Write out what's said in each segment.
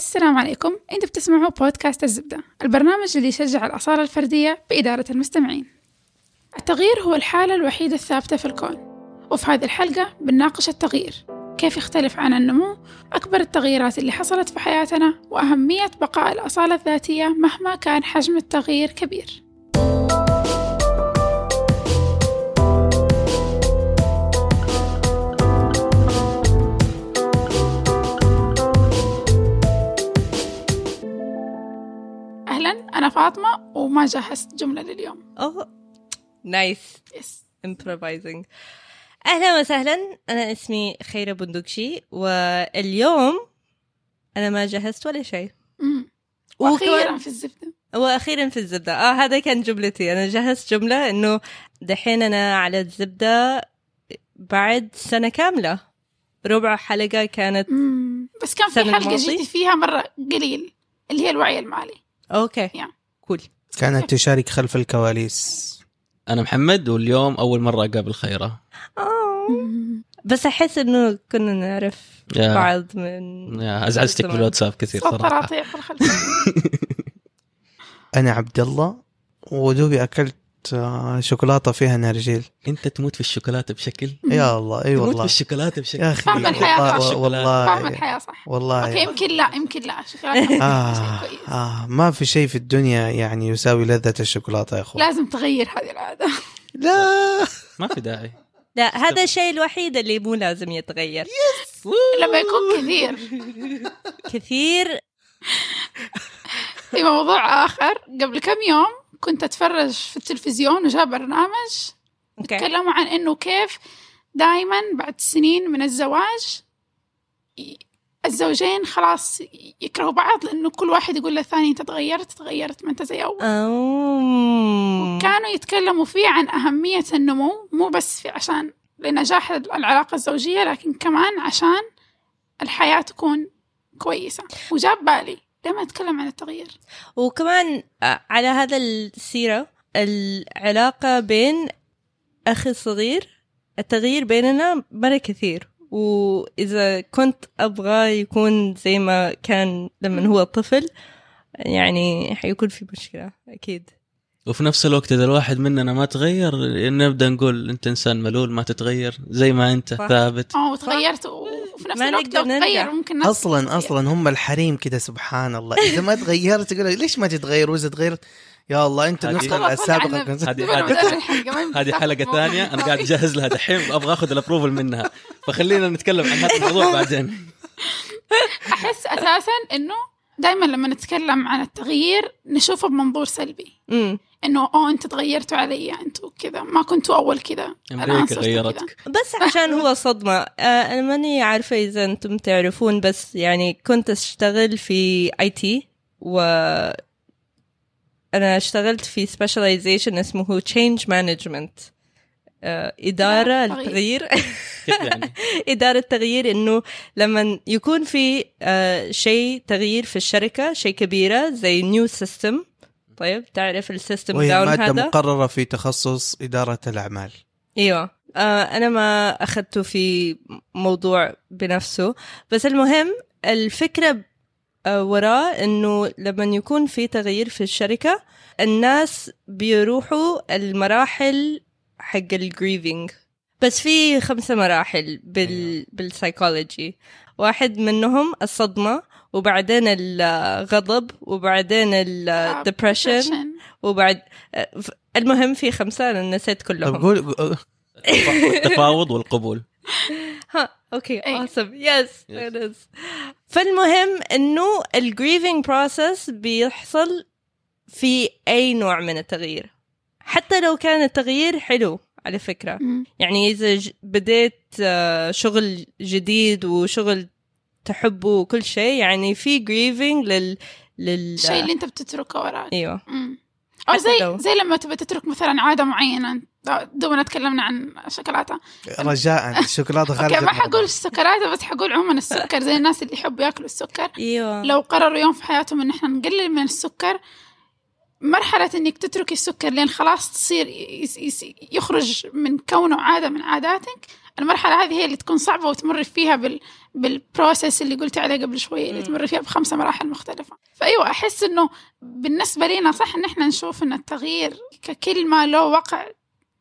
السلام عليكم. أنتوا بتسمعوا بودكاست الزبدة البرنامج اللي يشجع الأصالة الفردية بإدارة المستمعين. التغيير هو الحالة الوحيدة الثابتة في الكون وفي هذه الحلقة بنناقش التغيير كيف يختلف عن النمو أكبر التغييرات اللي حصلت في حياتنا وأهمية بقاء الأصالة الذاتية مهما كان حجم التغيير كبير. أنا فاطمة وما جهزت جملة لليوم. أوه. Nice. Yes improvising. أهلا وسهلا. أنا اسمي خيرة بندقشي واليوم أنا ما جهزت ولا شيء. وأخيرا في الزبدة. وأخيرا في الزبدة. آه هذا كان جملتي. أنا جهزت جملة إنه دحين أنا على الزبدة بعد سنة كاملة. ربع حلقة كانت مم. بس كان في الماضية؟ جيتي فيها مرة قليل اللي هي الوعي المالي. Okay. Yeah. Cool كانت تشارك خلف الكواليس. أنا محمد واليوم أول مرة أقابل خيرة. بس أحس إنه كنا نعرف بعض من يا ازعجتك. بالواتساب كثير صراحة. أنا عبد الله ودوبي أكلت شوكولاتة فيها نرجيل. انت تموت في الشوكولاتة بشكل؟ يا الله أي تموت والله. بالشوكولاته بشكل. يا أخي فاهم الحياة والله صح. والله, فاهم الحياة صح. والله. Okay يمكن لا يمكن لا. آه. آه ما في شيء في الدنيا يعني يساوي لذة الشوكولاتة يا أخوة لازم تغير هذه العادة. لا. ما في داعي. لا هذا الشيء الوحيد اللي مو لازم يتغير. لما يكون كثير. كثير. في موضوع آخر. قبل كم يوم كنت أتفرج في التلفزيون وجاء برنامج تكلموا عن إنه كيف دائما بعد سنين من الزواج الزوجين خلاص يكرهوا بعض لأنه كل واحد يقول للثاني أنت تغيرت تغيرت ما أنت زي أول. أوه. كانوا يتكلموا فيه عن أهمية النمو مو بس في عشان لنجاح العلاقة الزوجية لكن كمان عشان الحياة تكون كويسة. وجاب بالي. لما أتكلم عن التغيير. وكمان آه، على هذا السيرة العلاقة بين أخي الصغير التغيير بيننا مرة كثير. وإذا كنت أبغى يكون زي ما كان لما هو طفل يعني حيكون في مشكلة أكيد. وفي نفس الوقت إذا الواحد مننا ما تغير نبدأ نقول أنت إنسان ملول ما تتغير زي ما أنت صح. ثابت. آه وتغيرت. وفي نفس ما الوقت لو تغير. ممكن ناس أصلا تغير. أصلا هم الحريم كده سبحان الله. إذا ما تغيرت تقول ليش ما تتغير؟ وإذا تغيرت يا الله السابقة ولا كنت هذه هذه حلقة ثانية. أنا قاعد أجهز لها دحين أبغى آخذ ال approval منها. فخلينا نتكلم عن هذا الموضوع بعدين. أحس أساسا إنه دائما لما نتكلم عن التغيير نشوفه بمنظور سلبي. إنه أوه أنت تغيرتوا علي أنتوا كذا. ما كنتوا أول كذا. أمريكا. غيرتك. بس عشان هو صدمة. آه، أنا ماني عارفة إذا أنتم تعرفون بس يعني كنت أشتغل في IT و أنا اشتغلت في specialization اسمه change management. آه، إدارة التغيير يعني؟ إدارة تغيير إنه لما يكون في آه، شيء تغيير في الشركة شيء كبيرة زي new system طيب تعرف ال system وهي داون مادة هذا؟ مقررة في تخصص إدارة الأعمال. أيوه. آه أنا ما اخذته في موضوع بنفسه. بس المهم الفكرة آه وراه إنه لما يكون في تغيير في الشركة الناس بيروحوا المراحل حق ال grieving بس في خمسة مراحل بال بالسايكولوجي واحد منهم الصدمة وبعدين الغضب وبعدين ال depression. وبعد آه، المهم في خمسة أنا نسيت كلهم. قول التفاوض والقبول. ها okay أي. awesome. yes فالمهم إنه ال grieving process بيحصل في أي نوع من التغيير. حتى لو كان التغيير حلو على فكرة. مم. يعني إذا ج- بديت آه، شغل جديد وشغل تحبه وكل شيء يعني في grieving لل لل الشيء اللي أنت بتتركه وراك. أيوه. مم. حتى زي لو- زي لما تبي تترك مثلا عادة معينة دوبنا تكلمنا عن الشوكولاتة. رجاء الشوكولاتة خارج okay ما. حقول السكرات بس حقول عموما السكر زي الناس اللي يحبوا ياكلوا السكر. أيوه. لو قرروا يوم في حياتهم إن إحنا نقلل من السكر مرحلة إنك تتركي السكر لين خلاص تصير يس- يس- يخرج من كونه عادة من عاداتك المرحلة هذه هي اللي تكون صعبة وتمر فيها بال بال process اللي قلت عليه قبل شوي اللي. تمر فيها بخمسة مراحل مختلفة فأيوة أحس إنه بالنسبة لنا صح إن إحنا نشوف إن التغيير ككلمة له وقع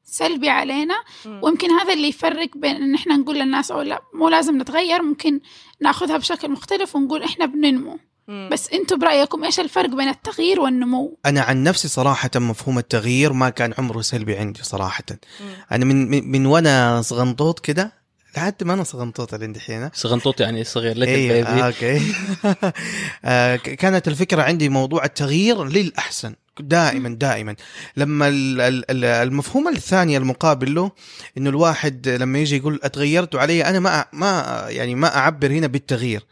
سلبي علينا. ويمكن هذا اللي يفرق بين إن إحنا نقول للناس أو لا مو لازم نتغير ممكن ناخذها بشكل مختلف ونقول إحنا بننمو مم. بس أنتوا برأيكم إيش الفرق بين التغيير والنمو؟ أنا عن نفسي صراحة مفهوم التغيير ما كان عمره سلبي عندي صراحة. مم. أنا من من, من وأنا صغنطوط كده لحد ما أنا صغنطوط اللي الحين. صغنطوط يعني صغير لك ال baby آه، okay. آه، كانت الفكرة عندي موضوع التغيير للأحسن دائما دائما. لما ال- ال- ال- المفهوم الثاني المقابل له إنه الواحد لما يجي يقول أتغيرت علي أنا ما ما يعني ما أعبر هنا بالتغيير.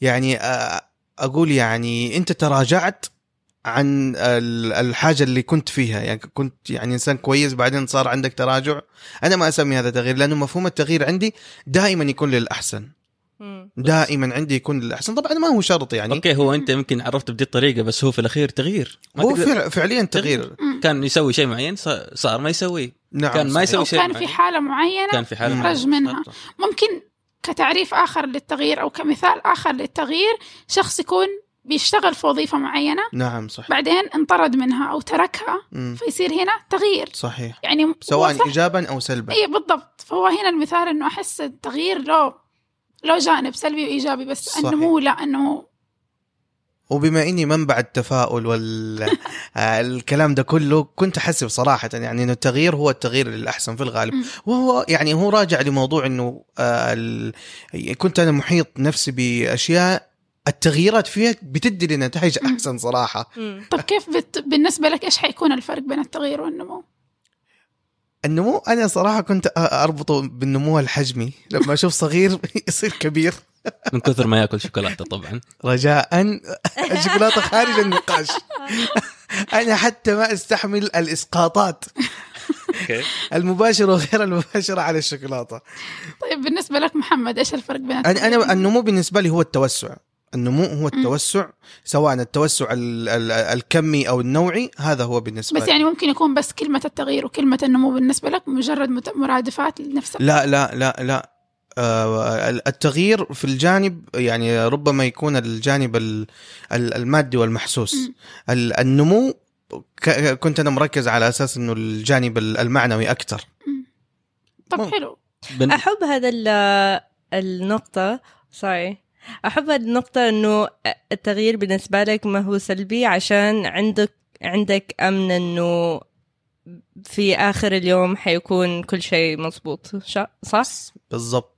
يعني آه، أقول يعني أنت تراجعت عن ال- الحاجة اللي كنت فيها يعني كنت يعني إنسان كويس بعدين صار عندك تراجع أنا ما أسمي هذا تغيير لأنه مفهوم التغيير عندي دائما يكون للأحسن. دائما عندي يكون للأحسن طبعا ما هو شرط يعني أوكي هو أنت يمكن عرفت بدي الطريقة بس هو في الأخير تغيير ما هو فعليا تغيير. كان يسوي شيء معين صار- صار ما يسويه نعم كان ما. يسوي شيء كان في معين. حالة معينة كان في حالة. خرج منها. ممكن كتعريف آخر للتغيير أو كمثال آخر للتغيير شخص يكون بيشتغل في وظيفة معينة نعم صح بعدين انطرد منها أو تركها مم. فيصير هنا تغيير. صحيح. يعني سواء صح ايجابا أو سلبا. اي بالضبط. فهو هنا المثال إنه أحس التغيير له له جانب سلبي وإيجابي بس صحيح. النمو لا إنه وبما إني منبع التفاؤل والكلام ده كله كنت أحسب صراحة يعني إنه التغيير هو التغيير للأحسن في الغالب. وهو يعني هو راجع لموضوع إنه آه، ال- كنت أنا محيط نفسي بأشياء التغييرات فيها بتدي لي نتائج مم. أحسن صراحة. طب كيف بت... بالنسبة لك إيش حيكون الفرق بين التغيير والنمو؟ النمو أنا صراحة كنت أربطه بالنمو الحجمي لما أشوف صغير يصير كبير من كثر ما ياكل شوكولاتة طبعا. رجاء. الشوكولاته خارج النقاش. أنا حتى ما أستحمل الإسقاطات. أوكي. المباشرة وغير المباشرة على الشوكولاتة. طيب بالنسبة لك محمد إيش الفرق بين أنا أنا النمو بالنسبة لي هو التوسع. النمو هو التوسع سواء التوسع ال- ال- الكمي أو النوعي هذا هو بالنسبة بس لي. يعني ممكن يكون بس كلمة التغيير وكلمة النمو بالنسبة لك مجرد مرادفات لنفس لا لا لا لا. التغيير في الجانب يعني ربما يكون الجانب ال- ال- المادي والمحسوس. النمو ك- كنت أنا مركز على أساس إنه الجانب ال- المعنوي أكثر. طب. حلو. بن... أحب هذا ال- النقطة سوري أحب هذه النقطة إنه التغيير بالنسبة لك ما هو سلبي عشان عندك عندك أمن إنه في آخر اليوم حيكون كل شيء مظبوط. شا- صح؟ بالضبط.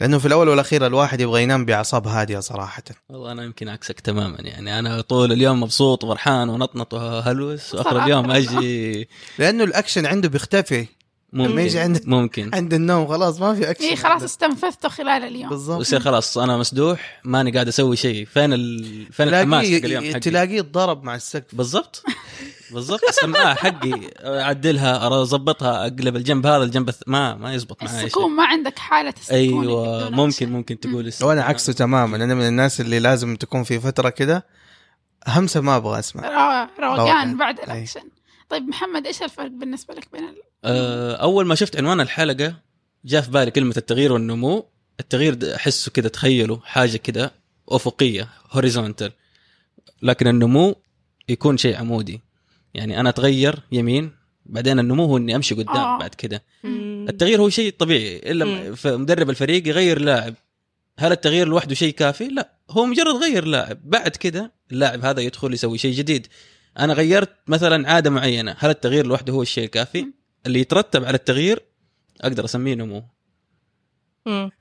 لأنه في الأول والأخير الواحد يبغى ينام بأعصاب هادية صراحة. والله أنا يمكن عكسك تماما. يعني أنا طول اليوم مبسوط وفرحان ونطنط وهلوس وآخر. اليوم أجي لأنه الأكشن عنده بيختفي. لما يجي ممكن عندك ممكن. عند النوم خلاص ما في أكشن. اي خلاص استنفذته خلال اليوم. بالضبط. ويصير خلاص أنا مسدوح ماني قاعد أسوي شيء. فين ال... فين الحماس حق اليوم تلاقيه حقي؟ تلاقيه ضرب مع السقف. بالضبط. بالضبط السماعه حقي أعدلها أظبطها أقلب الجنب هذا الجنب الث... ما ما يزبط معي السكون ما عندك حالة السكون أيوه ممكن. ممكن تقول وأنا عكسه تماما أنا من الناس اللي لازم تكون في فترة كده همسة ما أبغى أسمع. رو- روقان. بعد. الاكشن طيب محمد إيش الفرق بالنسبة لك بين ال... آه، أول ما شفت عنوان الحلقة جاء في بالي كلمة التغيير والنمو. التغيير أحسه كده تخيله حاجة كده أفقية horizontal لكن النمو يكون شيء عمودي. يعني أنا أتغير يمين بعدين النمو هو إني أمشي قدام آه. بعد كده. التغيير هو شيء طبيعي إلا مم. م- فمدرب الفريق يغير لاعب هل التغيير لوحده شيء كافي؟ لا هو مجرد غير لاعب بعد كده اللاعب هذا يدخل يسوي شيء جديد أنا غيرت مثلا عادة معينة هل التغيير لوحده هو الشيء الكافي؟ اللي يترتب على التغيير أقدر أسميه نمو.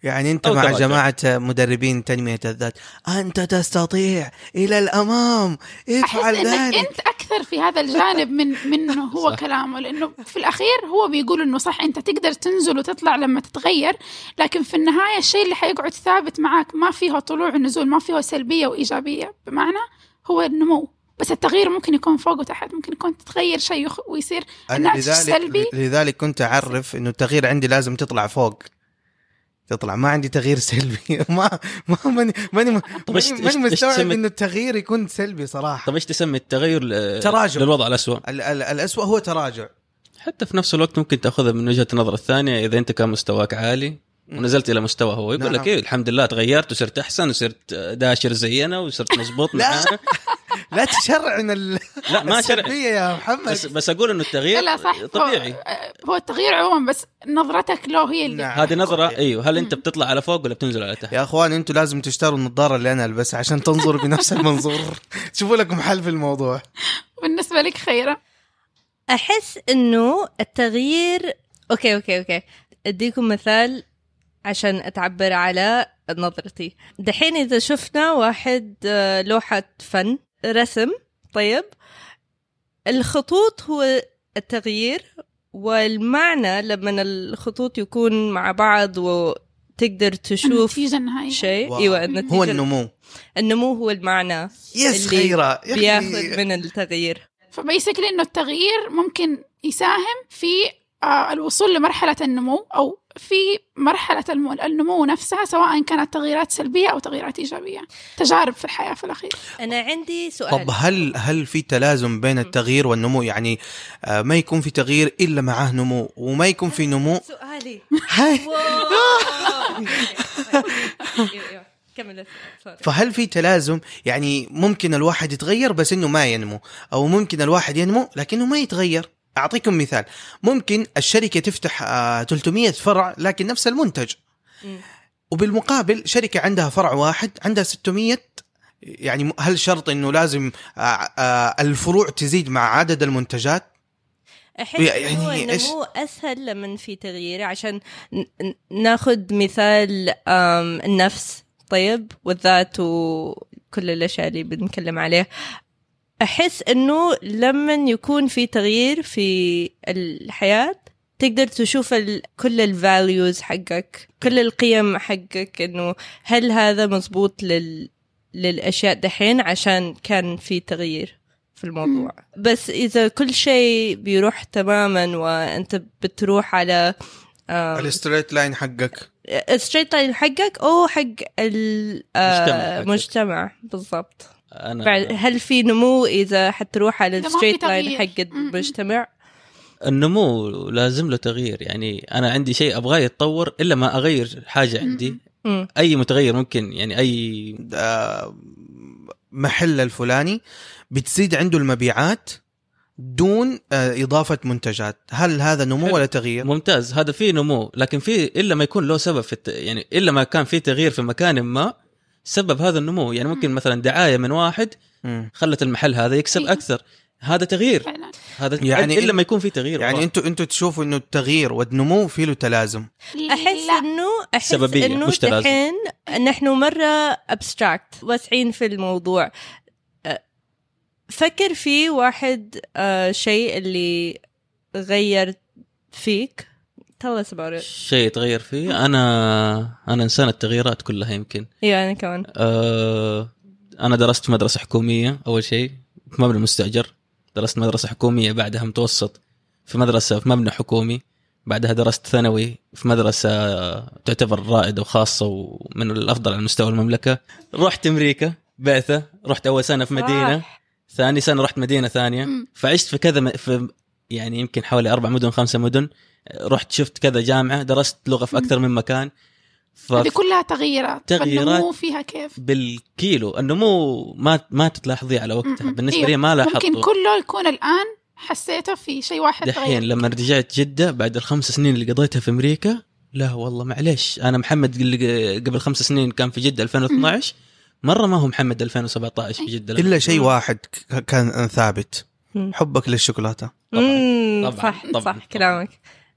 يعني أنت مع تراجع. جماعة مدربين تنمية الذات أنت تستطيع إلى الأمام افعل ذلك أنت أكثر في هذا الجانب من منه هو صح. كلامه لأنه في الأخير هو بيقول إنه صح أنت تقدر تنزل وتطلع لما تتغير لكن في النهاية الشيء اللي حيقعد ثابت معك ما فيه طلوع ونزول ما فيه سلبية وإيجابية بمعنى هو النمو. بس التغيير ممكن يكون فوق وتحت ممكن يكون تتغير شيء ويصير الناتج لذلك سلبي. لذلك كنت أعرف إنه التغيير عندي لازم تطلع فوق. تطلع. ما عندي تغيير سلبي. ما ما ماني ماني ماني مستوعب انه التغيير يكون سلبي صراحة. طب إيش تسمي التغير تراجع. للوضع الأسوأ؟ ال- ال- الأسوأ هو تراجع. حتى في نفس الوقت ممكن تأخذها من وجهة النظر الثانية. إذا أنت كان مستواك عالي ونزلت إلى مستوى هو يقول نعم. لك إيه الحمد لله تغيرت وصرت أحسن وصرت داشر زينا وصرت مزبوط لا. معانا. لا تشرعن ال- لا ما السلبية يا محمد. بس بس أقول إنه التغيير لا صح طبيعي. هو, التغيير عموما بس نظرتك له هي اللي نعم. هذه نظرة. أيوه. هل أنت بتطلع على فوق ولا بتنزل على تحت؟ يا أخوان أنتوا لازم تشتروا النظارة اللي أنا ألبسها عشان تنظروا بنفس المنظور. شوفوا لكم حل في الموضوع. بالنسبة لك خيرة. أحس إنه التغيير okay okay okay. أديكم مثال عشان أتعبر على نظرتي. دحين إذا شفنا واحد آه، لوحة فن. رسم طيب. الخطوط هو التغيير والمعنى لما الخطوط يكون مع بعض وتقدر تشوف النتيجة النهائية. شيء. أيوه النتيجة هو النمو. النمو هو المعنى يس أخي. بياخذ من التغيير. فبيسكلي إنه التغيير ممكن يساهم في آه، الوصول لمرحلة النمو أو في مرحلة النمو نفسها سواء كانت تغييرات سلبية أو تغييرات إيجابية. تجارب في الحياة في الأخير. أنا عندي سؤال. طب هل هل في تلازم بين التغيير والنمو؟ يعني آه، ما يكون في تغيير إلا معاه نمو وما يكون في نمو. سؤالي هاي. كمل. فهل في تلازم؟ يعني ممكن الواحد يتغير بس إنه ما ينمو أو ممكن الواحد ينمو لكنه ما يتغير. أعطيكم مثال. ممكن الشركة تفتح آه 300 فرع لكن نفس المنتج. وبالمقابل شركة عندها فرع واحد عندها 600 يعني هل شرط إنه لازم آه آه الفروع تزيد مع عدد المنتجات؟ احس يعني يعني إيش؟ النمو أسهل لما في تغيير عشان ناخذ مثال النفس. طيب والذات وكل الأشياء اللي بنتكلم عليه أحس إنه لما يكون في تغيير في الحياة تقدر تشوف ال- كل ال values حقك كل القيم حقك إنه هل هذا مزبوط لل للأشياء دحين عشان كان في تغيير في الموضوع. بس إذا كل شيء بيروح تماما وأنت بتروح على ال straight line حقك. ال straight line حقك أو حق. المجتمع بالضبط. أنا بعد هل في نمو إذا حتروح على ال straight line. حق. المجتمع؟ النمو لازم له تغيير. يعني أنا عندي شيء أبغاه يتطور إلا ما أغير حاجة عندي. مم. أي متغير ممكن. يعني أي آه، محل الفلاني بتزيد عنده المبيعات دون آه، إضافة منتجات. هل هذا نمو. ولا تغيير؟ ممتاز. هذا فيه نمو. لكن في إلا ما يكون له سبب في الت... يعني إلا ما كان في تغيير في مكان ما سبب هذا النمو يعني ممكن مثلا دعاية من واحد. خلت المحل هذا يكسب أيوه. أكثر هذا تغيير فعلا هذا يعني إلا ما يكون في تغيير يعني. أنتوا أنتوا تشوفوا إنه التغيير والنمو في له تلازم أحس. انه أحس سببية، إنه مش تلازم. دحين نحن مرة ابستراكت واسعين في الموضوع فكر في واحد شيء اللي غير فيك tell us about it. شيء يتغير فيه. أنا أنا إنسان التغييرات كلها يمكن. أيوه أنا كمان. أه أنا درست في مدرسة حكومية أول شيء في مبنى مستأجر. درست مدرسة حكومية بعدها متوسط في مدرسة في مبنى حكومي. بعدها درست ثانوي في مدرسة تعتبر رائدة وخاصة ومن الأفضل على مستوى المملكة. رحت أمريكا بعثة رحت أول سنة في مدينة. صح. ثاني سنة رحت مدينة ثانية. فعشت في كذا م- في يعني يمكن حوالي أربع مدن خمسة مدن رحت شفت كذا جامعة درست لغة في أكثر من مكان. ف... هذه كلها تغييرات تغييرات. فالنمو فيها كيف؟ بالكيلو النمو ما ما تلاحظيه على وقتها. م-م. بالنسبة أيوه. لي ما ممكن لاحظته كله يكون الآن حسيته في شيء واحد دحين لما رجعت جدة بعد الخمس سنين اللي قضيتها في أمريكا لا والله معليش. أنا محمد اللي قبل خمس سنين كان في جدة 2012 مرة ما هو محمد 2017 في جدة. إلا شيء واحد كان ثابت. حبك للشوكولاتة. طبعاً. مم، طبعاً. صح طبعاً. صح كلامك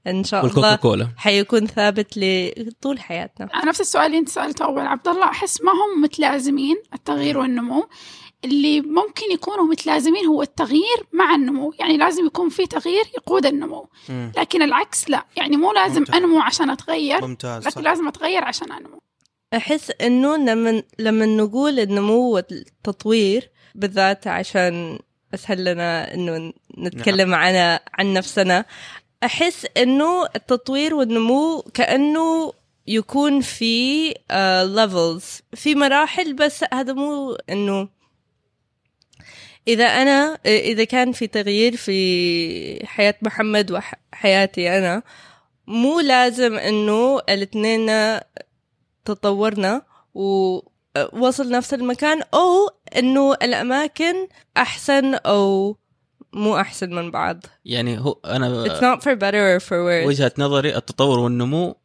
إن شاء والكوكا الله كولا حيكون ثابت لطول حياتنا نفس السؤال اللي أنت سألته أول عبد الله أحس ما هم متلازمين التغيير والنمو اللي ممكن يكونوا متلازمين هو التغيير مع النمو يعني لازم يكون في تغيير يقود النمو مم. لكن العكس لا يعني مو لازم ممتاز. أنمو عشان أتغير ممتاز صح. لكن لازم أتغير عشان أنمو أحس إنه لما لما نقول النمو والتطوير بالذات عشان أسهل لنا إنه نتكلم عن عن نفسنا. أحس إنه التطوير والنمو كأنه يكون في ليفلز في مراحل بس هذا مو إنه إذا أنا إذا كان في تغيير في حياة محمد وحياتي أنا مو لازم إنه الاثنين تطورنا ووصل نفس المكان أو إنه الأماكن أحسن أو مو أحسن من بعض. يعني هو أنا it's not for better or for worse. وجهة نظري التطور والنمو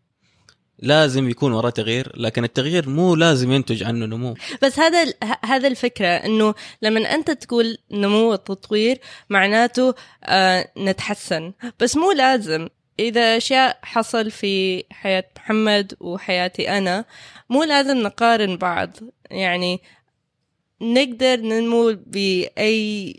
لازم يكون وراه تغيير لكن التغيير مو لازم ينتج عنه نمو. بس هذا هذا الفكرة إنه لما أنت تقول نمو وتطوير معناته آه نتحسن. بس مو لازم. إذا أشياء حصل في حياة محمد وحياتي أنا مو لازم نقارن بعض. يعني نقدر ننمو آم،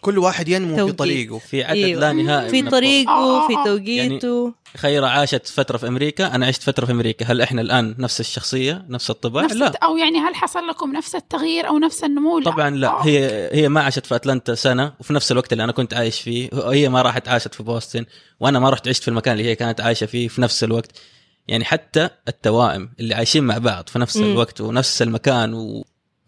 كل واحد ينمو في توقيت. طريقه في عدد أيوة. لا نهائي في. آه، طريقه آه، في آه. توقيته خيرة عاشت فترة في أمريكا أنا عشت فترة في أمريكا هل إحنا الآن نفس الشخصية نفس الطباع نفس لا الت- أو يعني هل حصل لكم نفس التغيير أو نفس النمو لا. طبعا لا آه. هي هي ما عاشت في أتلانتا سنة وفي نفس الوقت اللي أنا كنت عايش فيه هي ما راحت عاشت في بوسطن وأنا ما رحت عشت في المكان اللي هي كانت عايشة فيه في نفس الوقت يعني حتى التوائم اللي عايشين مع بعض في نفس. الوقت ونفس المكان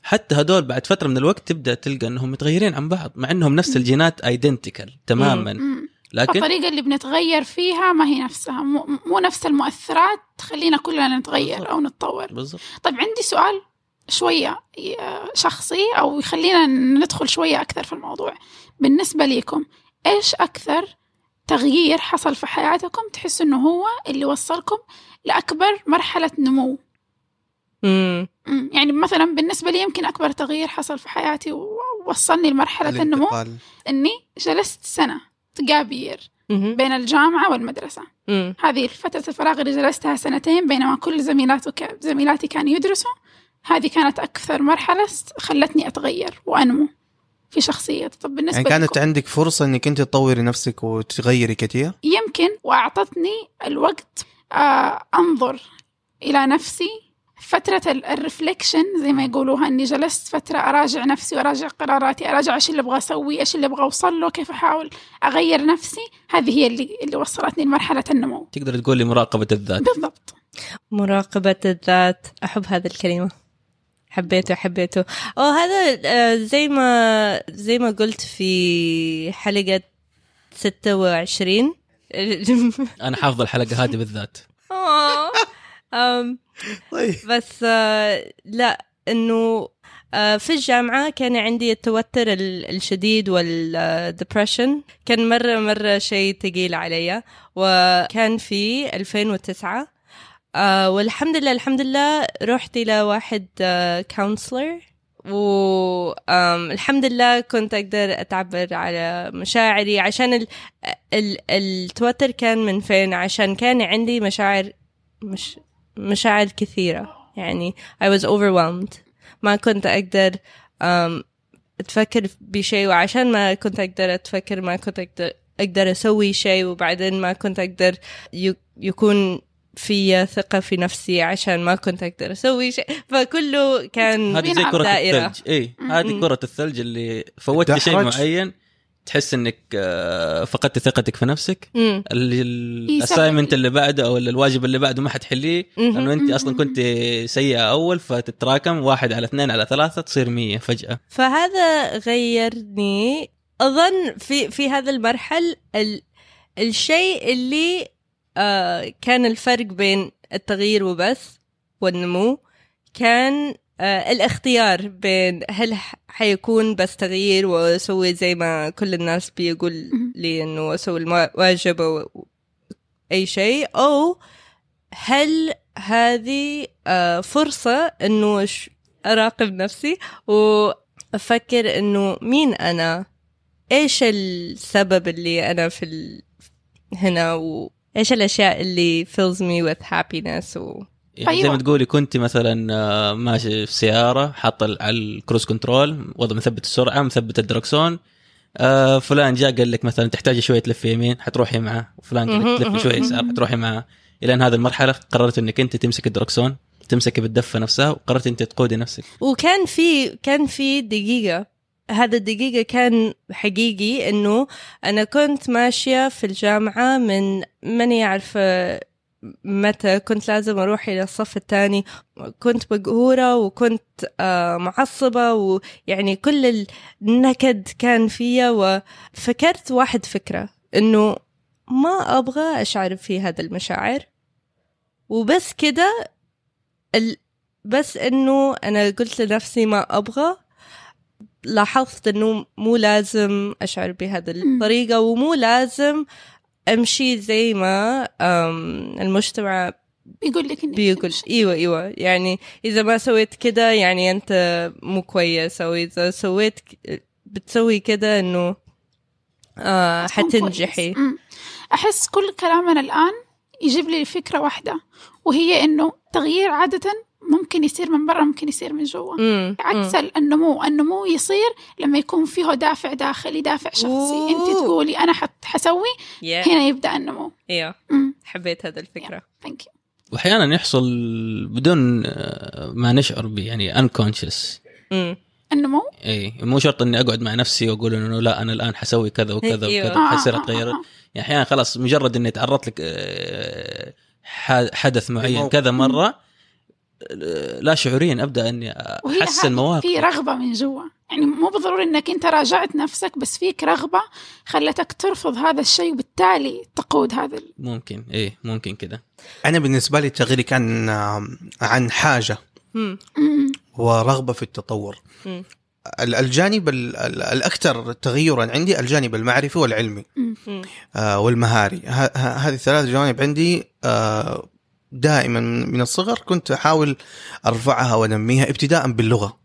وحتى هدول بعد فترة من الوقت تبدأ تلقى إنهم متغيرين عن بعض مع إنهم نفس الجينات ايدنتيكال تماما. لكن الطريقة اللي بنتغير فيها ما هي نفسها مو, مو نفس المؤثرات تخلينا كلنا نتغير بالضبط. أو نتطور. بالضبط. طيب عندي سؤال شوية آه، شخصي أو يخلينا ندخل شوية أكثر في الموضوع. بالنسبة ليكم إيش أكثر تغيير حصل في حياتكم تحسوا إنه هو اللي وصلكم لأكبر مرحلة نمو؟ مم. يعني مثلا بالنسبة لي يمكن أكبر تغيير حصل في حياتي ووصلني لمرحلة النمو إني جلست سنة تقابير. بين الجامعة والمدرسة. مم. هذه فترة الفراغ اللي جلستها سنتين بينما كل زميلاته ك... زميلاتي كانوا يدرسوا. هذه كانت أكثر مرحلة خلتني أتغير وأنمو في شخصيتي. طب بالنسبة يعني كانت لكم عندك فرصة إنك أنت تطوري نفسك وتغيري كثير؟ يمكن وأعطتني الوقت آه أنظر إلى نفسي فترة الرفليكشن زي ما يقولوها إني جلست فترة أراجع نفسي وأراجع قراراتي أراجع إيش اللي أبغى أسوي إيش اللي أبغى أوصل له كيف أحاول أغير نفسي. هذه هي اللي اللي وصلتني لمرحلة النمو. تقدر تقول لي مراقبة الذات. بالضبط. مراقبة الذات. أحب هذه الكلمة. حبيته حبيته. أو هذا آه، زي ما زي ما قلت في حلقة 26 أنا حافظ الحلقة هذه بالذات. طيب. بس آه، لا إنه آه، في الجامعة كان عندي التوتر ال- الشديد والدبريشن كان مرة مرة شيء ثقيل علي. وكان في 2009 آه، والحمد لله الحمد لله رحت إلى واحد كونسلر والحمد لله كنت أقدر أتعبر على مشاعري عشان ال ال التوتر كان من فين؟ عشان كان عندي مشاعر مش مشاعر كثيرة يعني I was overwhelmed ما كنت أقدر um, أتفكر بشيء وعشان ما كنت أقدر أتفكر ما كنت أقدر أقدر أسوي شيء وبعدين ما كنت أقدر يكون في ثقة في نفسي عشان ما كنت أقدر أسوي شيء فكله كان هذه زي كرة دائرة. الثلج اي مم. هذه كرة الثلج اللي فوتت شيء. معين تحس إنك آه، فقدت ثقتك في نفسك. ال assignment اللي بعده أو الواجب اللي بعده ما حتحليه. لأنه أنت أصلا كنت سيئة أول فتتراكم واحد على اثنين على ثلاثة تصير مية فجأة. فهذا غيرني. أظن في في هذا المرحل ال الشيء اللي آه كان الفرق بين التغيير وبس والنمو كان الاختيار بين هل حيكون بس تغيير وأسوي زي ما كل الناس بيقول. لي إنه أسوي الواجب أو أي شيء أو هل هذه آه فرصة إنه أراقب نفسي وأفكر إنه مين أنا؟ إيش السبب اللي أنا في ال... هنا؟ وايش الأشياء اللي fills me with happiness و... يعني زي أيوة. ما تقولي كنت مثلا آه، ماشي في سيارة حاطة على الكروز كنترول وضع مثبت السرعة مثبت الدركسون آه فلان جاء قال لك مثلا تحتاجي شوية تلفي يمين حتروحي معه وفلان قال لك تلفي شوية يسار. حتروحي معه إلى أن هذه المرحلة قررت إنك أنت تمسك الدركسون تمسكي بالدفة نفسها وقررت أنت تقودي نفسك وكان في كان في دقيقة هذا الدقيقة كان حقيقي إنه أنا كنت ماشية في الجامعة من ماني عارفة متى كنت لازم أروح إلى الصف الثاني. كنت مقهورة وكنت آه معصبة ويعني كل النكد كان فيا وفكرت واحد فكرة إنه ما أبغى أشعر في هذا المشاعر. وبس كده ال... بس إنه أنا قلت لنفسي ما أبغى. لاحظت إنه مو لازم أشعر بهذه الطريقة ومو لازم أمشي زي ما المجتمع بيقول لك إنك بيقول. إيوه إيوه يعني إذا ما سويت كده يعني أنت مو كويس أو إذا سويت بتسوي كده إنه آه حتنجحي. أحس كل كلامنا الآن يجيب لي فكرة واحدة وهي إنه تغيير عادة ممكن يصير من برا ممكن يصير من جوا. مم، عكس النمو النمو يصير لما يكون فيه دافع داخلي دافع شخصي. أوه. أنت تقولي أنا حت حسوي yeah. هنا يبدأ النمو. أيوه امم حبيت هذا الفكرة. thank you وأحيانا يحصل بدون آه، ما نشعر به يعني unconscious. النمو؟ اي مو شرط إني أقعد مع نفسي وأقول إنه لا أنا الآن حسوي كذا وكذا أيوة. وكذا آه، حصير آه، آه، اتغير آه. يعني أحيانا خلاص مجرد إني تعرضت لك آه، حدث معين الموقف. كذا مرة آه، لا شعوريا ابدا إني أحسن مواقف. في رغبة من جوا. يعني مو بالضروري إنك أنت راجعت نفسك بس فيك رغبة خلتك ترفض هذا الشيء وبالتالي تقود هذا ال- ممكن إيه ممكن كذا أنا بالنسبة لي التغيير كان آم، عن حاجة. ورغبة في التطور. الجانب ال- ال- الأكثر تغيرا عندي الجانب المعرفي والعلمي. مم. آه، والمهاري. ه- ه- هذه الثلاث جوانب عندي. آه، دائما من الصغر كنت أحاول أرفعها وأنميها ابتداء باللغة.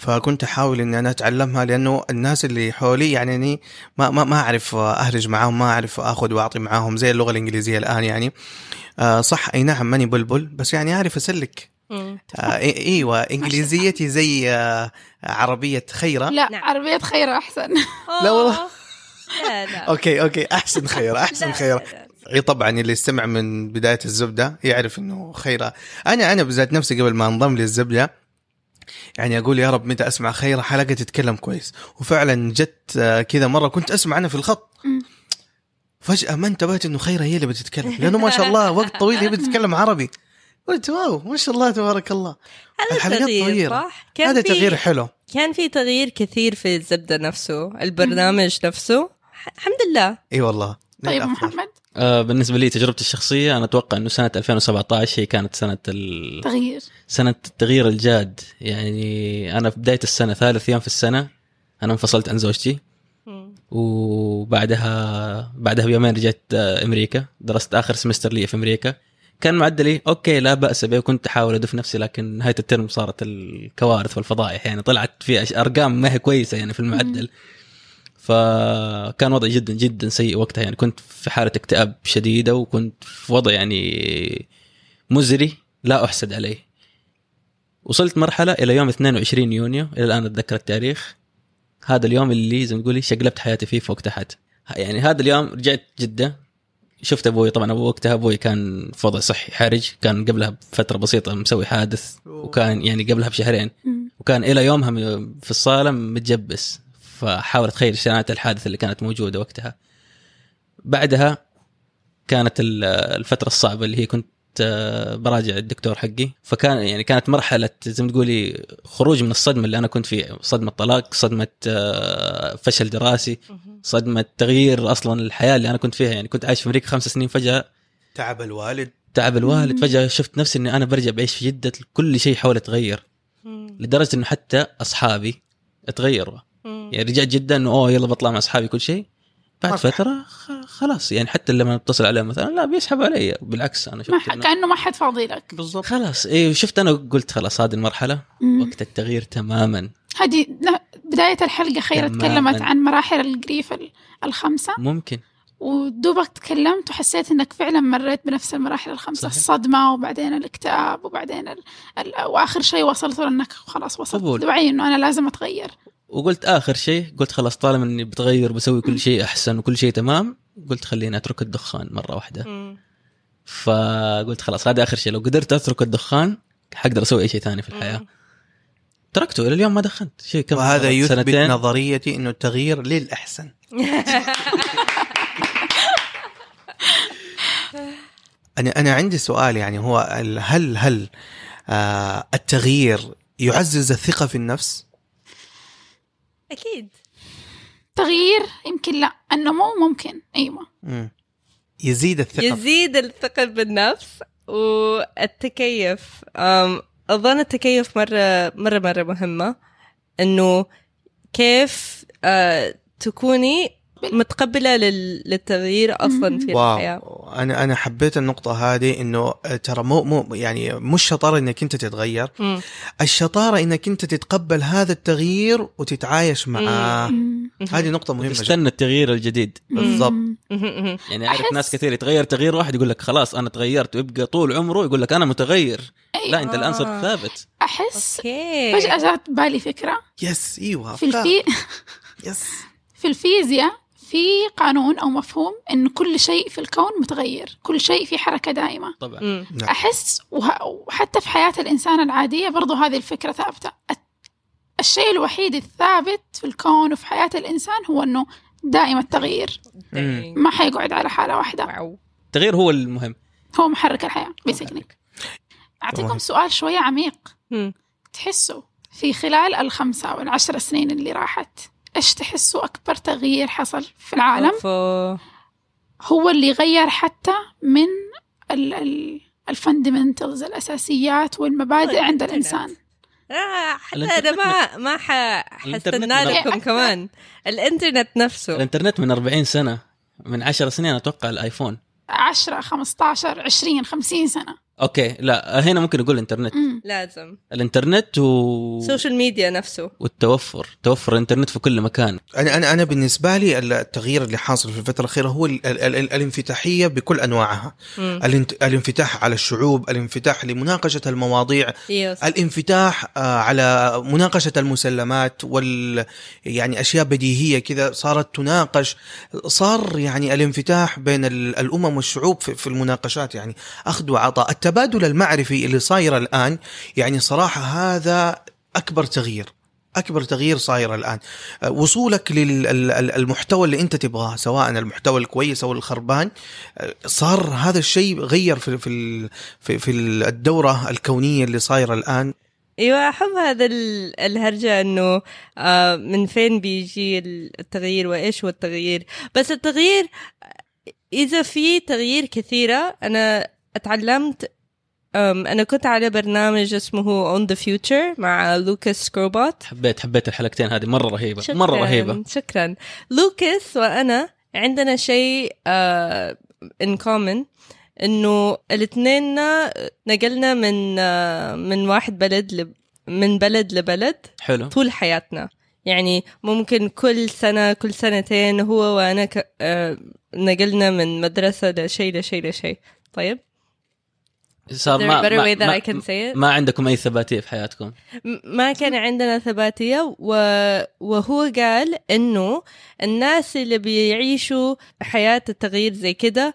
فكنت أحاول إني أنا أتعلمها لأنه الناس اللي حولي يعني ما ما ما أعرف أهرج معاهم ما أعرف آخذ وأعطي معاهم زي اللغة الإنجليزية الآن يعني. آه صح أي نعم ماني بلبل بس يعني أعرف أسلك. آه إيوه إنجليزيتي زي آه عربية خيرة. لا نعم. عربية خير أحسن. لا والله. لا لا. okay okay أحسن خير أحسن لا، إي طبعا اللي استمع من بداية الزبدة يعرف إنه خيرة. أنا أنا بذات نفسي قبل ما أنضم للزبدة يعني أقول يا رب متى أسمع خيرة؟ حلقة تتكلم كويس. وفعلا جت آه، كذا مرة كنت أسمع أنا في الخط. فجأة ما انتبهت إنه خيرة هي اللي بتتكلم لأنه ما شاء الله وقت طويل هي بتتكلم عربي. قلت واو ما شاء الله تبارك الله. هذا الحلقات تغيير طويلة. صح؟ كان هذا في- تغيير حلو. كان في تغيير كثير في الزبدة نفسه البرنامج نفسه. الحمد لله. إي والله. طيب. محمد بالنسبة لي تجربتي الشخصية أنا أتوقع إنه سنة 2017 هي كانت سنة ال... تغيير. سنة التغيير الجاد. يعني أنا في بداية السنة ثالث يوم في السنة أنا انفصلت عن زوجتي. وبعدها بعدها بيومين رجعت آه، أمريكا. درست آخر semester لي في أمريكا. كان معدلي okay لا بأس به وكنت أحاول أدف نفسي لكن نهاية الترم صارت الكوارث والفضائح يعني طلعت في أرقام ما هي كويسة يعني في المعدل. فكان وضعي جدا جدا سيء وقتها. يعني كنت في حالة اكتئاب شديدة وكنت في وضع يعني مزري لا أحسد عليه. وصلت مرحلة إلى يوم 22 يونيو إلى الآن أتذكر التاريخ. هذا اليوم اللي زي ما تقولي شقلبت حياتي فيه فوق تحت يعني هذا اليوم رجعت جدة. شفت أبوي طبعا ابو وقتها أبوي كان في وضع صحي حرج. كان قبلها بفترة بسيطة مسوي حادث وكان يعني قبلها بشهرين. وكان إلى يومها في الصالة متجبس. فحاول أتخيل كانت الحادثة اللي كانت موجودة وقتها. بعدها كانت ال- الفترة الصعبة اللي هي كنت آه، براجع الدكتور حقي. فكان يعني كانت مرحلة زي ما تقولي خروج من الصدمة اللي أنا كنت فيها. صدمة طلاق صدمة آه، فشل دراسي. صدمة تغيير أصلا الحياة اللي أنا كنت فيها. يعني كنت عايش في أمريكا خمس سنين فجأة. تعب الوالد. تعب الوالد. فجأة شفت نفسي إني أنا برجع بعيش في جدة. كل شيء حولي تغير. لدرجة إنه حتى أصحابي تغيروا. يعني رجعت جدة إنه أوه يلا بطلع مع أصحابي كل شيء. بعد ما فترة خ- خلاص يعني حتى لما أتصل عليهم مثلا لا بيسحبوا علي. بالعكس أنا ما شفت. إنه كأنه ما حد فاضي لك. بالضبط. خلاص إيه شفت أنا قلت خلاص هذه المرحلة مم. وقت التغيير تماما. هذه ن- بداية الحلقة خير تماماً. تكلمت عن مراحل الجريف ال- الخمسة. ممكن. ودوبك تكلمت وحسيت إنك فعلا مريت بنفس المراحل الخمسة. صحيح. الصدمة وبعدين الاكتئاب وبعدين ال... ال... وآخر شيء وصلت له انك خلاص وصلت. لوعي إنه أنا لازم أتغير. وقلت آخر شيء قلت خلاص طالما إني بتغير بسوي كل شيء أحسن وكل شيء تمام قلت خليني أترك الدخان مرة واحدة. فقلت خلاص هذا آخر شيء لو قدرت أترك الدخان حقدر أسوي أي شيء ثاني في الحياة. تركته إلى اليوم ما دخنت. شيء كم وهذا يثبت سنتين. نظريتي إنه التغيير للأحسن. أنا أنا عندي سؤال يعني هو ال- هل هل آه التغيير يعزز الثقة في النفس؟ أكيد. تغيير؟ يمكن لا. النمو ممكن. مم. يزيد الثقة. يزيد الثقة بالنفس والتكيف. أم، أظن التكيف مرة مرة مرة مهمة. إنه كيف آه، تكوني متقبلة لل- للتغيير أصلا في الحياة. واو أنا أنا حبيت النقطة هذه إنه ترى مو مو يعني مش شطارة إنك أنت تتغير. مم. الشطارة إنك أنت تتقبل هذا التغيير وتتعايش معاه. هذه نقطة مهمة جدا. تستنى التغيير الجديد. بالضبط. يعني أعرف أحس- ناس كثير يتغير تغيير واحد يقول لك خلاص أنا تغيرت ويبقى طول عمره يقول لك أنا متغير. لا أنت الآن صرت آه. ثابت. أحس okay. فجأة جات بالي فكرة. yes إيوه في. الفي yes. في الفيزياء في قانون أو مفهوم إنه كل شيء في الكون متغير كل شيء في حركة دائمة طبعا مم. نعم. أحس وه- وحتى في حياة الإنسان العادية برضو هذه الفكرة ثابتة الت- الشيء الوحيد الثابت في الكون وفي حياة الإنسان هو إنه دائم التغيير مم. ما حيقعد على حالة واحدة واو التغيير هو المهم هو محرك الحياة بيسكلي أعطيكم تمام. سؤال شوية عميق مم. تحسوا في خلال الخمسة أو العشر سنين اللي راحت إيش تحسوا أكبر تغيير حصل في العالم. هو اللي غير حتى من ال ال الفاندمنتالز الأساسيات والمبادئ عند. الإنسان. آه حتى أنا ما ما حستنى لكم كمان. الإنترنت نفسه. الإنترنت من 40 سنة من 10 سنين أتوقع الآيفون. 10 15 20 50 سنة. okay لا هنا ممكن نقول الإنترنت. مم. لازم. الإنترنت و... social media نفسه. والتوفر توفر الإنترنت في كل مكان. أنا أنا أنا بالنسبة لي التغيير اللي حاصل في الفترة الأخيرة هو ال ال ال الانفتاحية بكل أنواعها. مم. الانت- الانفتاح على الشعوب الانفتاح لمناقشة المواضيع yes الانفتاح آه، على مناقشة المسلمات وال يعني أشياء بديهية كذا صارت تناقش. صار يعني الانفتاح بين ال- الأمم والشعوب في في المناقشات يعني أخذ وعطاء التبادل المعرفي اللي صاير الآن يعني صراحة هذا أكبر تغيير أكبر تغيير صاير الآن. آه، وصولك للمحتوى اللي أنت تبغاه سواء المحتوى الكويس أو الخربان آه، صار هذا الشيء غير في في في, الدورة الكونية اللي صايرة الآن. أيوه أحب هذا ال- الهرجة إنه آه من فين بيجي التغيير وإيش هو التغيير. بس التغيير إذا في تغيير كثيرة أنا اتعلمت أنا كنت على برنامج اسمه Own The Future مع لوكاس سكروبوت حبيت حبيت الحلقتين هذه. مرة رهيبة. شكراً مره رهيبة. شكرا. لوكاس وأنا عندنا شيء in common إنه الاثنين نقلنا من آه، من واحد بلد ل من بلد لبلد حلو. طول حياتنا. يعني ممكن كل سنة كل سنتين هو وأنا ك... آه، نقلنا من مدرسة لشيء لشيء لشيء. طيب؟ صار ما ما? ما عندكم أي ثباتية في حياتكم ما كان عندنا ثباتية و... وهو قال إنه الناس اللي بيعيشوا حياة التغيير زي كده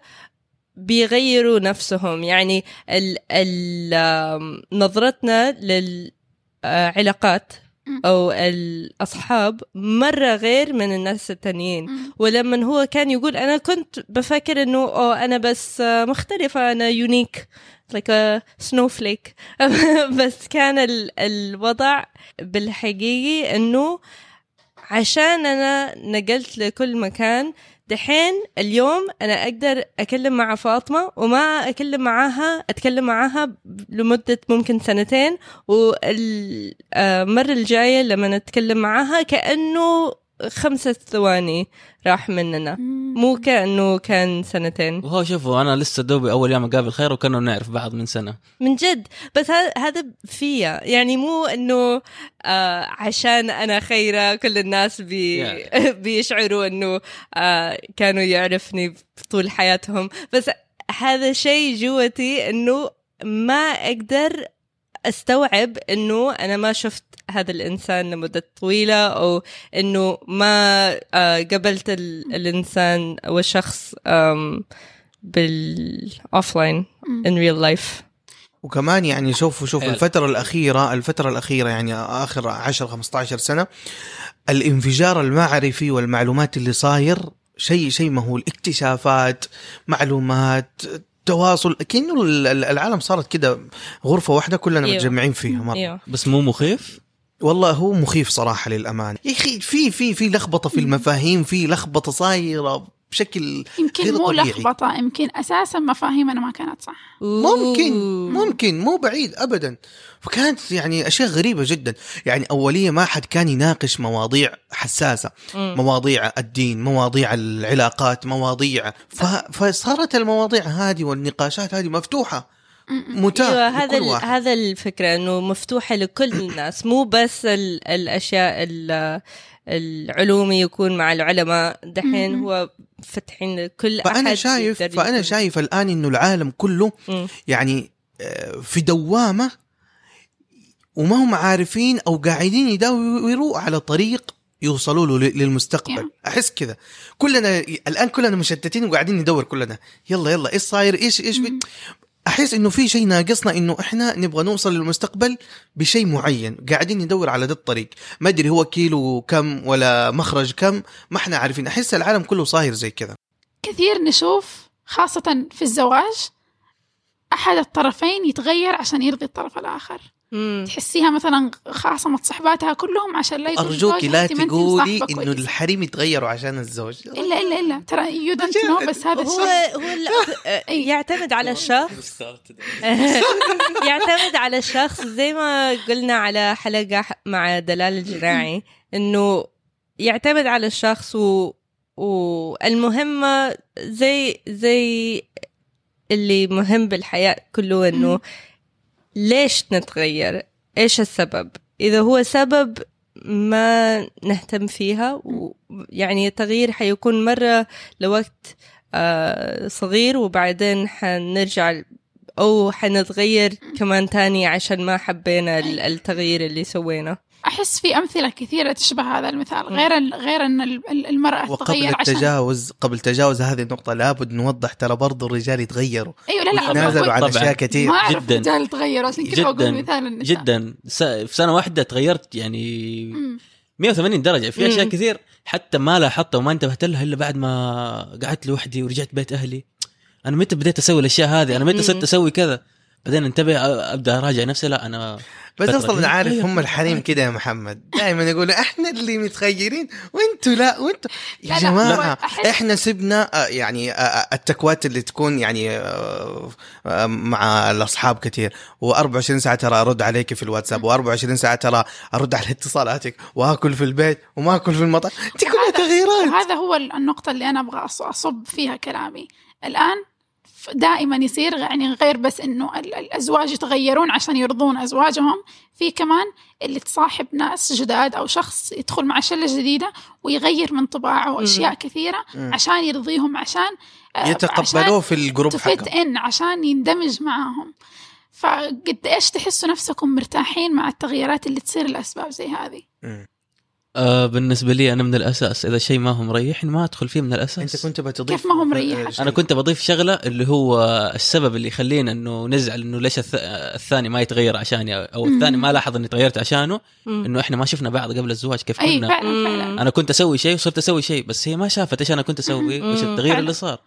بيغيروا نفسهم يعني ال... ال... نظرتنا للعلاقات مم. أو الأصحاب مرة غير من الناس التانيين. ولما هو كان يقول أنا كنت بفكر إنه أوه أنا بس مختلفة أنا يونيك like a snowflake بس كان ال- الوضع بالحقيقي إنه عشان أنا نقلت لكل مكان دحين اليوم أنا أقدر أكلم مع فاطمة وما أكلم معاها أتكلم معاها لمدة ممكن سنتين والمرة الجاية لما نتكلم معاها كأنه خمسة ثواني راح مننا. مو كأنه كان سنتين. وهو شوفوا أنا لسه دوبي أول يوم أقابل خير وكنا نعرف بعض من سنة. من جد. بس هذا هذا فيا. يعني مو إنه آه عشان أنا خيرة كل الناس بي بيشعروا إنه آه كانوا يعرفني طول حياتهم. بس هذا شيء جوتي إنه ما أقدر أستوعب إنه أنا ما شفت هذا الإنسان لمدة طويلة أو إنه ما آه قبلت ال- الإنسان أو الشخص آم، بالاوفلاين in real life. وكمان يعني شوفوا شوف حلو. الفترة الأخيرة الفترة الأخيرة يعني آخر 10 15 سنة الانفجار المعرفي والمعلومات اللي صاير شيء شيء مهول. اكتشافات معلومات تواصل كأنه ال- ال- العالم صارت كده غرفة واحدة كلنا أيوه. متجمعين فيها مرة. إيوه. بس مو مخيف؟ والله هو مخيف صراحة للأمانة. يا أخي في في في لخبطة في المفاهيم في لخبطة صايرة بشكل يمكن غير مو طبيعي. لخبطة يمكن أساسا مفاهيمنا ما كانت صح. ممكن. ممكن مو بعيد ابدا. فكانت يعني أشياء غريبة جدا. يعني اوليه ما حد كان يناقش مواضيع حساسة مم. مواضيع الدين مواضيع العلاقات مواضيع ف... فصارت المواضيع هذه والنقاشات هذه مفتوحة. متاح إيوه هذا لكل ال- واحد. هذا الفكرة إنه مفتوحة لكل الناس. مو بس ال- الأشياء ال- العلومي يكون مع العلماء. دحين. هو فتحين لكل فأنا أحد شايف فأنا شايف الآن إنه العالم كله. يعني آه، في دوامة وما هم عارفين أو قاعدين يدوروا على طريق يوصلوا له للمستقبل. أحس كذا. كلنا الآن كلنا مشتتين وقاعدين ندور كلنا. يلا يلا إيش صاير؟ إيش إيش أحس إنه في شيء ناقصنا إنه إحنا نبغى نوصل للمستقبل بشيء معين قاعدين ندور على ده الطريق. ما أدري هو كيلو كم ولا مخرج كم ما إحنا عارفين. أحس العالم كله صاير زي كذا. كثير نشوف خاصة في الزواج أحد الطرفين يتغير عشان يرضي الطرف الآخر. مم. تحسيها مثلا خاصمت صحباتها كلهم عشان لا يقول أرجوك زوجها لا تقولي إنه. الحريم يتغيروا عشان الزوج. إلا إلا إلا. ترى you don't. No بس هذا هو الشيء هو ال- يعتمد على الشخص يعتمد على الشخص زي ما قلنا على حلقة مع دلال الجناعي إنه يعتمد على الشخص و... والمهمة زي زي اللي مهم بالحياة كله إنه ليش نتغير؟ إيش السبب؟ إذا هو سبب ما نهتم فيها ويعني التغيير حيكون مرة لوقت آه، صغير وبعدين حنرجع أو حنتغير كمان تاني عشان ما حبينا ال- التغيير اللي سويناه. أحس في أمثلة كثيرة تشبه هذا المثال غير غير أن ال- ال- المرأة وقبل تتغير عشان التجاوز قبل تجاوز هذه النقطة لابد نوضح ترى برضو الرجال يتغيروا أيوة لا لا ويتنازلوا أقول- عن. أشياء كثير ما أعرف جداً. رجال تغيروا عشان كذا. بقول مثال النساء جدا س- في سنة واحدة تغيرت يعني مم. 180 درجة في أشياء. كثير حتى ما لاحظتها وما انتبهت لها إلا بعد ما قعدت لوحدي ورجعت بيت أهلي أنا متى بديت أسوي الأشياء هذه أنا متى. صرت أسوي كذا بعدين انتبه أبدأ أراجع نفسي. لا أنا بس أصلا. عارف أيوة. هم الحريم كده يا محمد. دائما يقولوا إحنا اللي متغيرين وإنتوا لا وإنتوا يا لا لا، جماعة أحس- إحنا سبنا يعني التكوات اللي تكون يعني مع الأصحاب كثير و24 ساعة ترى أرد عليك في الواتساب و24 ساعة ترى أرد على اتصالاتك. وآكل في البيت وما اكل في المطعم دي كلها تغييرات. وهذا هو النقطة اللي أنا أبغى أص- أصب فيها كلامي. الآن ف- دائما يصير يعني غير بس إنه ال- الأزواج يتغيرون عشان يرضون أزواجهم في كمان اللي تصاحب ناس جداد أو شخص يدخل مع شلة جديدة ويغير من طباعه واشياء كثيرة. عشان يرضيهم عشان آه، يتقبلوه في الجروب حقهم ان عشان يندمج معاهم فقد إيش تحسوا نفسكم مرتاحين مع التغييرات اللي تصير الاسباب زي هذه. آه بالنسبة لي أنا من الأساس إذا شيء ما هو مريحني ما أدخل فيه من الأساس أنت كنت بتضيف كيف ما هو مريحك؟ أنا كنت بضيف شغلة اللي هو السبب اللي يخلينا إنه نزعل إنه ليش الث- الثاني ما يتغير عشاني أو مم. الثاني ما لاحظ إني تغيرت عشانه مم. إنه إحنا ما شفنا بعض قبل الزواج كيف اي كنا فعلا فعلا مم. أنا كنت أسوي شيء وصرت أسوي شيء بس هي ما شافت إيش أنا كنت أسوي مم. وايش التغيير فعلا. اللي صار.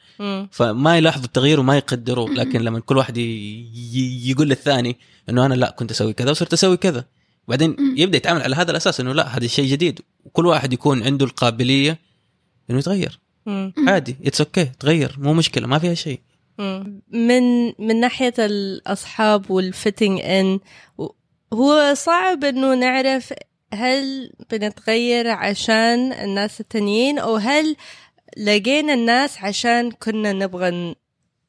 فما يلاحظوا التغيير وما يقدروه. لكن لما كل واحد ي- ي- يقول للثاني إنه أنا لا كنت أسوي كذا وصرت أسوي كذا بعدين. يبدأ يتعامل على هذا الأساس إنه لا هذا شيء جديد وكل واحد يكون عنده القابلية إنه يتغير مم. عادي it's okay تغير مو مشكلة ما فيها شيء. من من ناحية الأصحاب وال fitting in هو صعب إنه نعرف هل بنتغير عشان الناس التانيين أو هل لقينا الناس عشان كنا نبغى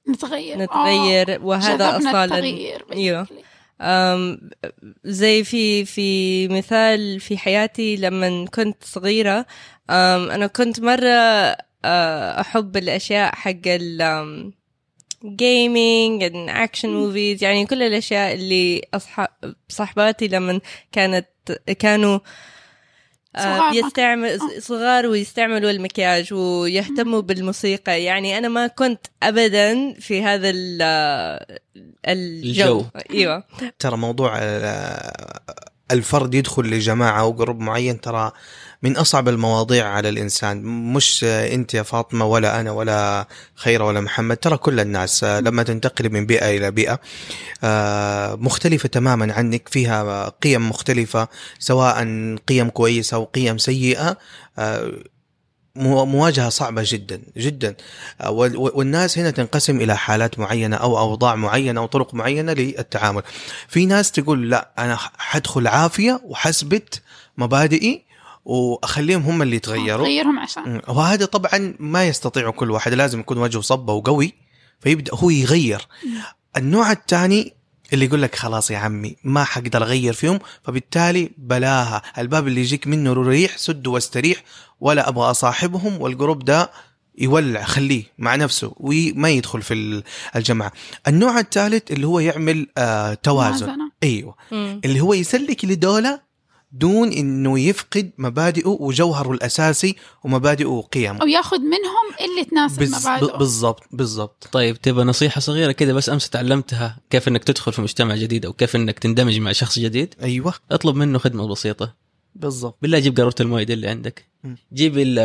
نتغير نتغير آه، وهذا التغيير أيوه. زي في في مثال في حياتي لما كنت صغيرة أنا كنت مرة أحب الأشياء حق ال gaming action movies يعني كل الأشياء اللي اصحاب صحباتي لما كانت كانوا آه، صغار بيستعمل آه. صغار ويستعملوا المكياج ويهتموا بالموسيقى. يعني أنا ما كنت ابدا في هذا ال- الجو. الجو. إيوه. ترى موضوع آه، الفرد يدخل لجماعة أو جروب معين ترى من أصعب المواضيع على الإنسان. مش أنت يا فاطمة ولا أنا ولا خيره ولا محمد ترى كل الناس لما تنتقل من بيئة إلى بيئة آه، مختلفة تماما عنك. فيها قيم مختلفة سواء قيم كويسة أو قيم سيئة آه، مو- مواجهة صعبة جدا جدا. آه، وال- والناس هنا تنقسم إلى حالات معينة أو أوضاع معينة أو طرق معينة للتعامل. في ناس تقول لا أنا حدخل عافية وحثبت مبادئي وأخليهم هم اللي يتغيروا. غيرهم عشان. وهذا طبعا ما يستطيع كل واحد لازم يكون وجهه صبة وقوي فيبدأ هو يغير. النوع الثاني اللي يقول لك خلاص يا عمي ما حقدر أغير فيهم فبالتالي بلاها. الباب اللي يجيك منه ريح سد واستريح ولا أبغى أصاحبهم والجروب ده يولع خليه مع نفسه وما يدخل في ال- الجماعة. النوع الثالث اللي هو يعمل آه توازن. موازنة. أيوه. مم. اللي هو يسلك لدولة دون إنه يفقد مبادئه وجوهره الأساسي ومبادئه وقيمه. أو ياخذ منهم اللي تناسب بز- مبادئه. بالضبط بالضبط. طيب تبغى نصيحة صغيرة كده بس أمس تعلمتها كيف إنك تدخل في مجتمع جديد أو كيف إنك تندمج مع شخص جديد؟ أيوه. اطلب منه خدمة بسيطة. بالضبط. بالله جيب قاروره المويه دي اللي عندك. جيب ال-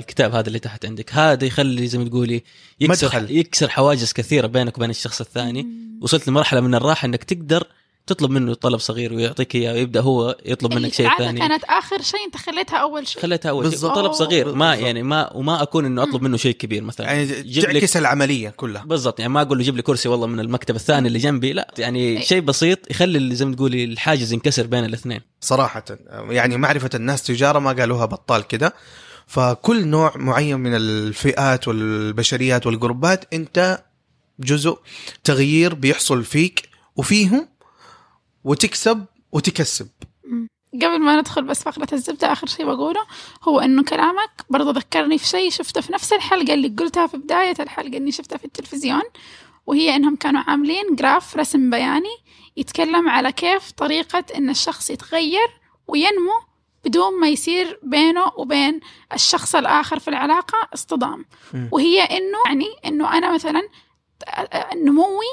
الكتاب هذا اللي تحت عندك. هذا يخلي زي ما تقولي يكسر مدخل. يكسر حواجز كثيرة بينك وبين الشخص الثاني. مم. وصلت لمرحلة من الراحة إنك تقدر تطلب منه طلب صغير ويعطيك إياه ويبدأ هو يطلب منك شيء ثاني. كانت آخر شيء أنت خليتها أول شيء. خليتها أول شيء. بالضبط. طلب صغير. ما بالضبط. يعني ما وما أكون إنه أطلب منه شيء كبير مثلا. يعني جيب لك تعكس العملية كلها. بالضبط. يعني ما أقول له جيب لي كرسي والله من المكتب الثاني اللي جنبي. لا يعني إيه. شيء بسيط يخلي اللي زي ما تقولي الحاجز ينكسر بين الاثنين. صراحة يعني معرفة الناس تجارة ما قالوها بطال كده. فكل نوع معين من الفئات والبشريات والجروبات أنت جزء تغيير بيحصل فيك وفيهم وتكسب وتكسب. قبل ما ندخل بس فقرة الزبدة آخر شيء بقوله هو إنه كلامك برضو ذكرني في شيء شفته في نفس الحلقة اللي قلتها في بداية الحلقة إني شفتها في التلفزيون وهي إنهم كانوا عاملين جراف رسم بياني يتكلم على كيف طريقة إن الشخص يتغير وينمو بدون ما يصير بينه وبين الشخص الآخر في العلاقة اصطدام. وهي إنه يعني إنه أنا مثلا نموي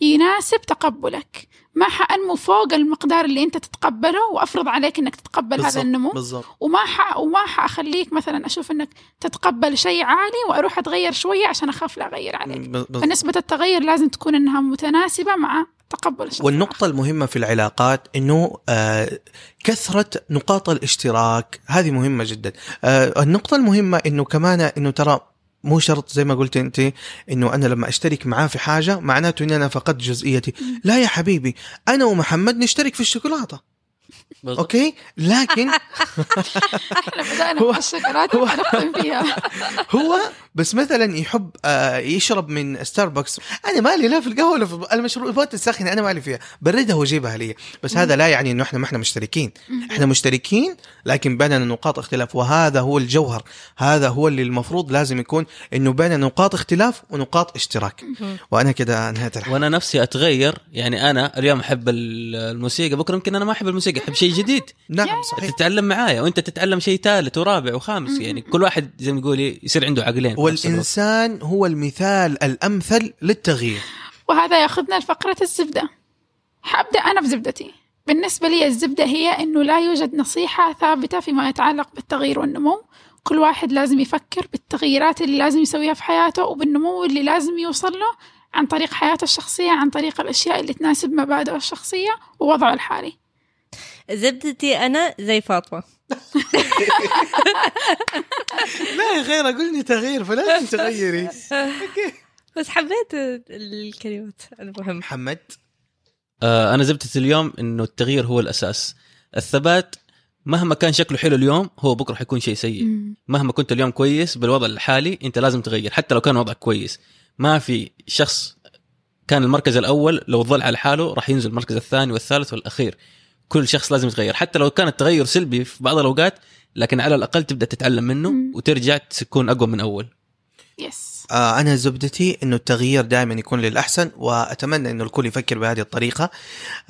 يناسب تقبلك. ما حأنمو فوق المقدار اللي انت تتقبله وأفرض عليك إنك تتقبل هذا بالضبط، النمو بالضبط وما ح... وما حاخليك مثلا أشوف إنك تتقبل شيء عالي وأروح أتغير شوية عشان أخاف لا أغير عليك ب- بالضبط. فنسبة التغير لازم تكون إنها متناسبة مع تقبل الشخص والنقطة المهمة في العلاقات إنه آه كثرة نقاط الاشتراك هذه مهمة جدا. آه النقطة المهمة إنه كمان إنه ترى مو شرط زي ما قلت أنت إنه أنا لما أشترك معاه في حاجة معناته إني أنا فقدت جزئيتي. لا يا حبيبي أنا ومحمد نشترك في الشوكولاتة. بالضبط. أوكي؟ لكن إحنا بدأنا هو- الشوكولاته هو- فيها هو بس مثلا يحب آه يشرب من ستاربكس أنا مالي لا في القهوة ولا في المشروبات الساخنة أنا مالي فيها. بردها وجيبها لي. بس هذا لا يعني إنه إحنا ما إحنا مشتركين. إحنا مشتركين لكن بيننا نقاط اختلاف. وهذا هو الجوهر. هذا هو اللي المفروض لازم يكون إنه بيننا نقاط اختلاف ونقاط اشتراك. وأنا كده انهيت الحلقة. وأنا نفسي أتغير. يعني أنا اليوم أحب ال- الموسيقى. بكرة يمكن أنا ما أحب الموسيقى أحب شيء جديد. نعم صحيح. تتعلم معايا. وأنت تتعلم شيء ثالث ورابع وخامس. يعني كل واحد زي ما تقولي يصير عنده عقلين. والإنسان هو المثال الأمثل للتغيير. وهذا ياخذنا لفقرة الزبدة. حأبدأ أنا بزبدتي بالنسبة لي الزبدة هي إنه لا يوجد نصيحة ثابتة فيما يتعلق بالتغيير والنمو. كل واحد لازم يفكر بالتغييرات اللي لازم يسويها في حياته وبالنمو اللي لازم يوصل له عن طريق حياته الشخصية عن طريق الأشياء اللي تناسب مبادئه الشخصية ووضعه الحالي. زبدتي أنا زي فاطمة. لا يا غير قلني تغيير فلا تغيري. بس حبيت الكلمات. المهم. محمد؟ آه أنا زبدة اليوم إنه التغيير هو الأساس. الثبات مهما كان شكله حلو اليوم هو بكرة حيكون شيء سيء. مهما كنت اليوم كويس بالوضع الحالي أنت لازم تغير حتى لو كان وضعك كويس. ما في شخص كان المركز الأول لو ظل على حاله راح ينزل المركز الثاني والثالث والأخير. كل شخص لازم يتغير. حتى لو كان التغير سلبي في بعض الأوقات لكن على الأقل تبدأ تتعلم منه مم. وترجع تكون أقوى من أول. يس آه أنا زبدتي إنه التغيير دائما يكون للأحسن وأتمنى إنه الكل يفكر بهذه الطريقة.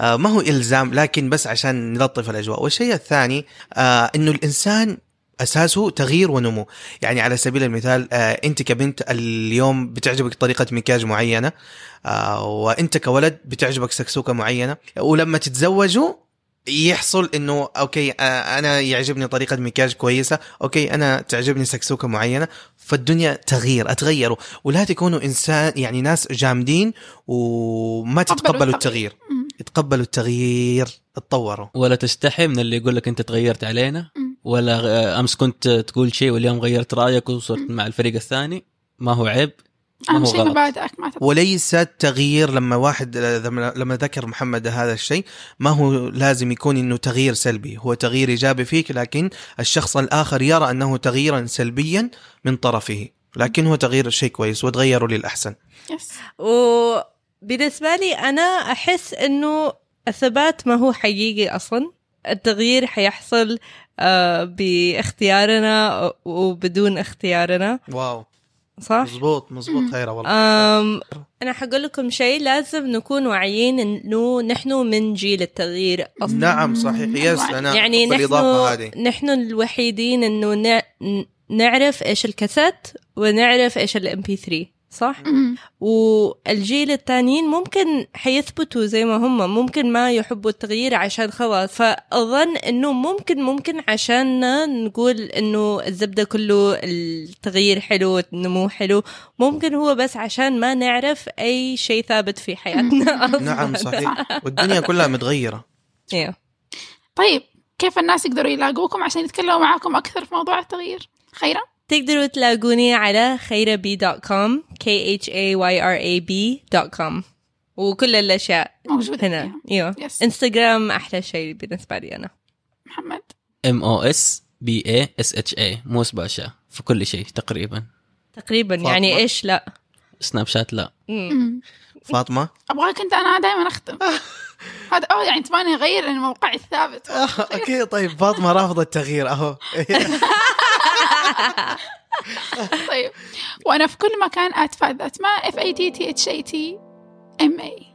آه ما هو إلزام لكن بس عشان نلطف الأجواء. والشيء الثاني آه إنه الإنسان أساسه تغيير ونمو. يعني على سبيل المثال آه أنت كبنت اليوم بتعجبك طريقة مكياج معينة آه وأنت كولد بتعجبك سكسوكة معينة ولما تتزوجوا يحصل إنه okay أنا يعجبني طريقة مكياج كويسة okay أنا تعجبني سكسوكة معينة فالدنيا تغيير اتغيروا ولا تكونوا إنسان يعني ناس جامدين وما تتقبلوا التغيير. مم. يتقبلوا التغيير اتطوروا. ولا تستحي من اللي يقول لك أنت تغيرت علينا. ولا أمس كنت تقول شيء واليوم غيرت رأيك وصرت مع الفريق الثاني ما هو عيب. أهم شيء. مبادئك ما تتغير وليس تغيير لما واحد لما لما ذكر محمد هذا الشيء ما هو لازم يكون إنه تغيير سلبي. هو تغيير إيجابي فيك لكن الشخص الآخر يرى أنه تغييرا سلبيا من طرفه لكن هو تغيير شيء كويس وتغيروا للأحسن. يس وبالنسبة لي أنا أحس إنه الثبات ما هو حقيقي أصلا. التغيير حيحصل آه، باختيارنا وبدون اختيارنا. واو. صح؟ مزبوط مزبوط خيره والله. أم أنا حقول لكم شيء لازم نكون واعيين إنه نحن من جيل التغيير. أصلا نعم صحيح. yes أنا يعني نحن هذه. نحن الوحيدين إنه نع- نعرف إيش الكاسيت ونعرف إيش ال MP3 صح؟ والجيل التانيين ممكن حيثبتوا زي ما هم ممكن ما يحبوا التغيير عشان خلاص. فأظن إنه ممكن ممكن عشان نقول إنه الزبدة كله التغيير حلو النمو حلو. ممكن هو بس عشان ما نعرف أي شيء ثابت في حياتنا. أصلاً. نعم صحيح. والدنيا كلها متغيرة. إيه. طيب كيف الناس يقدروا يلاقوكم عشان يتكلموا معاكم أكثر في موضوع التغيير؟ خيرة؟ تقدروا تلاقوني على khayrab.com k h a y r a b.com وكل الأشياء موجودة هنا. أيوه. yes إنستغرام أحلى شيء بالنسبة لي أنا. محمد. M O S B A S H A موس باشا في كل شيء تقريبا. تقريبا. فاطمة. يعني إيش؟ لا. سناب شات؟ لا. مم. فاطمة؟ أبغاك أنت أنا دائما أختم. هذا أو يعني تبغاني أغير موقعي الثابت. أوكي طيب فاطمة رافضه التغيير أهو. طيب. وأنا في كل مكان أتفاد. اسماء اف اي تي تي اتش اي تي ام اي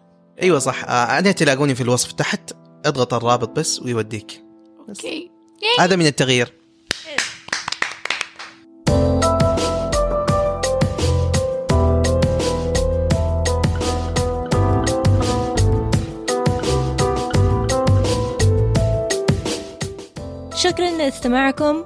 أيوه صح. آه، أنا تلاقوني في الوصف تحت. اضغط الرابط بس ويوديك. أوكي. هذا من التغيير. شكرا لاستماعكم.